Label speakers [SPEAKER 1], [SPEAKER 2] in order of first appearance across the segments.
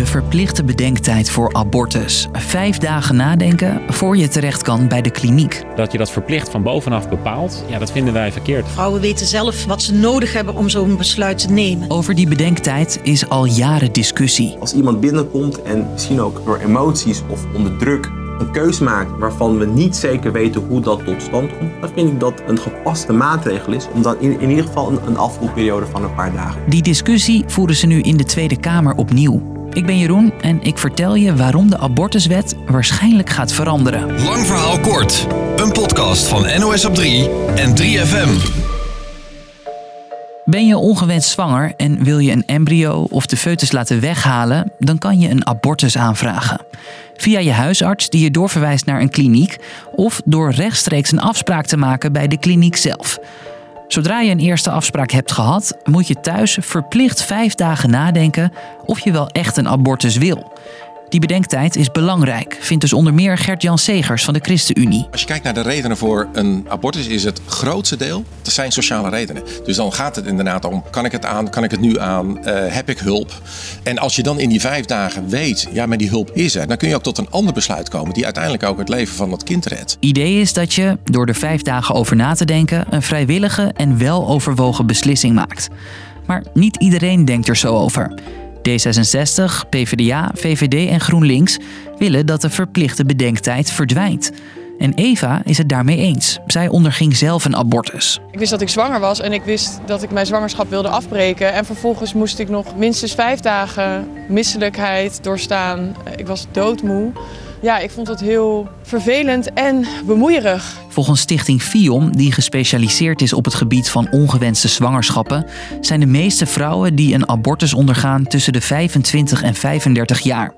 [SPEAKER 1] De verplichte bedenktijd voor abortus. Vijf dagen nadenken voor je terecht kan bij de kliniek.
[SPEAKER 2] Dat je dat verplicht van bovenaf bepaalt, ja, dat vinden wij verkeerd.
[SPEAKER 3] Vrouwen weten zelf wat ze nodig hebben om zo'n besluit te nemen.
[SPEAKER 1] Over die bedenktijd is al jaren discussie.
[SPEAKER 4] Als iemand binnenkomt en misschien ook door emoties of onder druk een keus maakt waarvan we niet zeker weten hoe dat tot stand komt, dan vind ik dat een gepaste maatregel is om dan in, in ieder geval een, een afvoerperiode van een paar dagen.
[SPEAKER 1] Die discussie voeren ze nu in de Tweede Kamer opnieuw. Ik ben Jeroen en ik vertel je waarom de abortuswet waarschijnlijk gaat veranderen.
[SPEAKER 5] Lang verhaal kort. Een podcast van NOS op 3 en 3FM.
[SPEAKER 1] Ben je ongewenst zwanger en wil je een embryo of de foetus laten weghalen, dan kan je een abortus aanvragen. Via je huisarts die je doorverwijst naar een kliniek of door rechtstreeks een afspraak te maken bij de kliniek zelf. Zodra je een eerste afspraak hebt gehad, moet je thuis verplicht vijf dagen nadenken of je wel echt een abortus wil. Die bedenktijd is belangrijk, vindt dus onder meer Gert-Jan Segers van de ChristenUnie.
[SPEAKER 6] Als je kijkt naar de redenen voor een abortus, is het grootste deel, dat zijn sociale redenen. Dus dan gaat het inderdaad om, kan ik het aan, kan ik het nu aan, eh, heb ik hulp? En als je dan in die vijf dagen weet, ja, maar die hulp is er, dan kun je ook tot een ander besluit komen die uiteindelijk ook het leven van dat kind redt.
[SPEAKER 1] Idee is dat je, door er vijf dagen over na te denken, een vrijwillige en wel overwogen beslissing maakt. Maar niet iedereen denkt er zo over. D66, PvdA, VVD en GroenLinks willen dat de verplichte bedenktijd verdwijnt. En Eva is het daarmee eens. Zij onderging zelf een abortus.
[SPEAKER 7] Ik wist dat ik zwanger was en ik wist dat ik mijn zwangerschap wilde afbreken. En vervolgens moest ik nog minstens vijf dagen misselijkheid doorstaan. Ik was doodmoe. Ja, ik vond het heel vervelend en bemoeierig.
[SPEAKER 1] Volgens Stichting FIOM, die gespecialiseerd is op het gebied van ongewenste zwangerschappen, zijn de meeste vrouwen die een abortus ondergaan tussen de 25 en 35 jaar.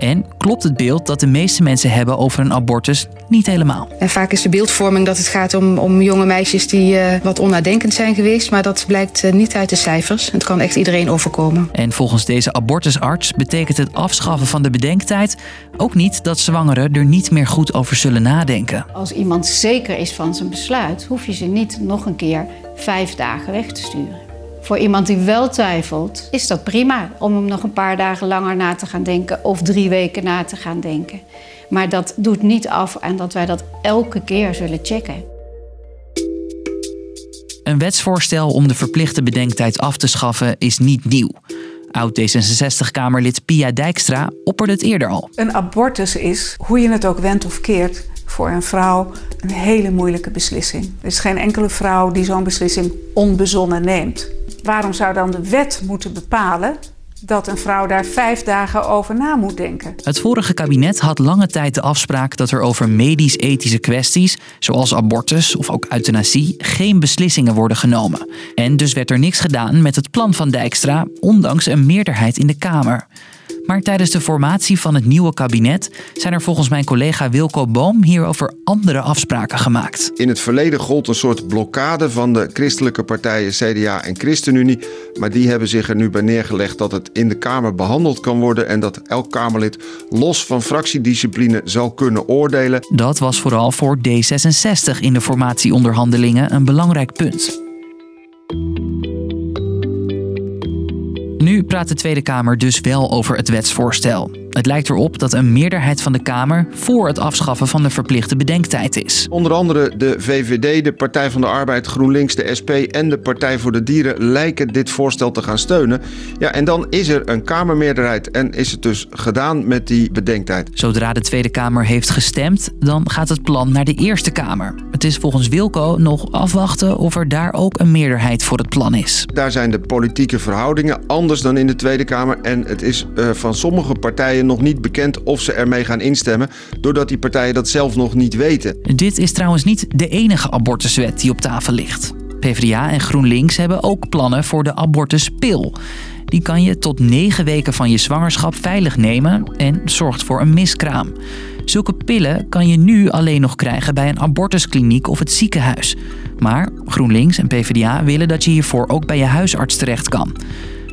[SPEAKER 1] En klopt het beeld dat de meeste mensen hebben over een abortus niet helemaal.
[SPEAKER 8] En vaak is de beeldvorming dat het gaat om, om jonge meisjes die uh, wat onnadenkend zijn geweest. Maar dat blijkt uh, niet uit de cijfers. Het kan echt iedereen overkomen.
[SPEAKER 1] En volgens deze abortusarts betekent het afschaffen van de bedenktijd ook niet dat zwangeren er niet meer goed over zullen nadenken.
[SPEAKER 9] Als iemand zeker is van zijn besluit, hoef je ze niet nog een keer vijf dagen weg te sturen. Voor iemand die wel twijfelt, is dat prima om hem nog een paar dagen langer na te gaan denken of drie weken na te gaan denken. Maar dat doet niet af aan dat wij dat elke keer zullen checken.
[SPEAKER 1] Een wetsvoorstel om de verplichte bedenktijd af te schaffen is niet nieuw. Oud D66-Kamerlid Pia Dijkstra opperde het eerder al.
[SPEAKER 10] Een abortus is, hoe je het ook wendt of keert, voor een vrouw een hele moeilijke beslissing. Er is geen enkele vrouw die zo'n beslissing onbezonnen neemt. Waarom zou dan de wet moeten bepalen dat een vrouw daar vijf dagen over na moet denken.
[SPEAKER 1] Het vorige kabinet had lange tijd de afspraak dat er over medisch-ethische kwesties, zoals abortus of ook euthanasie, geen beslissingen worden genomen. En dus werd er niks gedaan met het plan van Dijkstra, ondanks een meerderheid in de Kamer. Maar tijdens de formatie van het nieuwe kabinet zijn er volgens mijn collega Wilco Boom hierover andere afspraken gemaakt.
[SPEAKER 11] In het verleden gold een soort blokkade van de christelijke partijen CDA en ChristenUnie. Maar die hebben zich er nu bij neergelegd dat het in de Kamer behandeld kan worden en dat elk Kamerlid los van fractiediscipline zal kunnen oordelen.
[SPEAKER 1] Dat was vooral voor D66 in de formatieonderhandelingen een belangrijk punt. Nu praat de Tweede Kamer dus wel over het wetsvoorstel. Het lijkt erop dat een meerderheid van de Kamer voor het afschaffen van de verplichte bedenktijd is.
[SPEAKER 11] Onder andere de VVD, de Partij van de Arbeid, GroenLinks, de SP en de Partij voor de Dieren lijken dit voorstel te gaan steunen. Ja, en dan is er een Kamermeerderheid en is het dus gedaan met die bedenktijd.
[SPEAKER 1] Zodra de Tweede Kamer heeft gestemd, dan gaat het plan naar de Eerste Kamer. Het is volgens Wilco nog afwachten of er daar ook een meerderheid voor het plan is.
[SPEAKER 11] Daar zijn de politieke verhoudingen anders dan in de Tweede Kamer en het is uh, van sommige partijen nog niet bekend of ze ermee gaan instemmen, doordat die partijen dat zelf nog niet weten.
[SPEAKER 1] Dit is trouwens niet de enige abortuswet die op tafel ligt. PvdA en GroenLinks hebben ook plannen voor de abortuspil. Die kan je tot negen weken van je zwangerschap veilig nemen en zorgt voor een miskraam. Zulke pillen kan je nu alleen nog krijgen bij een abortuskliniek of het ziekenhuis. Maar GroenLinks en PvdA willen dat je hiervoor ook bij je huisarts terecht kan.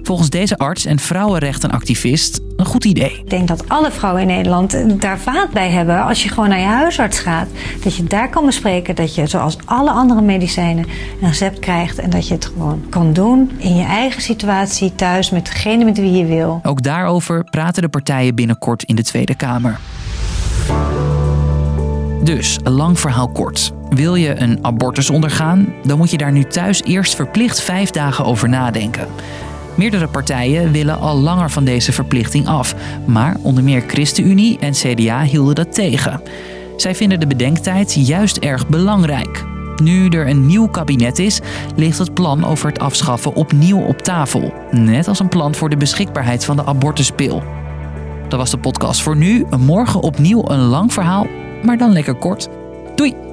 [SPEAKER 1] Volgens deze arts en vrouwenrechtenactivist een goed idee.
[SPEAKER 12] Ik denk dat alle vrouwen in Nederland daar vaat bij hebben als je gewoon naar je huisarts gaat. Dat je daar kan bespreken dat je zoals alle andere medicijnen een recept krijgt en dat je het gewoon kan doen in je eigen situatie thuis met degene met wie je wil.
[SPEAKER 1] Ook daarover praten de partijen binnenkort in de Tweede Kamer. Dus, een lang verhaal kort. Wil je een abortus ondergaan, dan moet je daar nu thuis eerst verplicht vijf dagen over nadenken. Meerdere partijen willen al langer van deze verplichting af, maar onder meer ChristenUnie en CDA hielden dat tegen. Zij vinden de bedenktijd juist erg belangrijk. Nu er een nieuw kabinet is, ligt het plan over het afschaffen opnieuw op tafel. Net als een plan voor de beschikbaarheid van de abortuspil. Dat was de podcast voor nu. Morgen opnieuw een lang verhaal, maar dan lekker kort. Doei!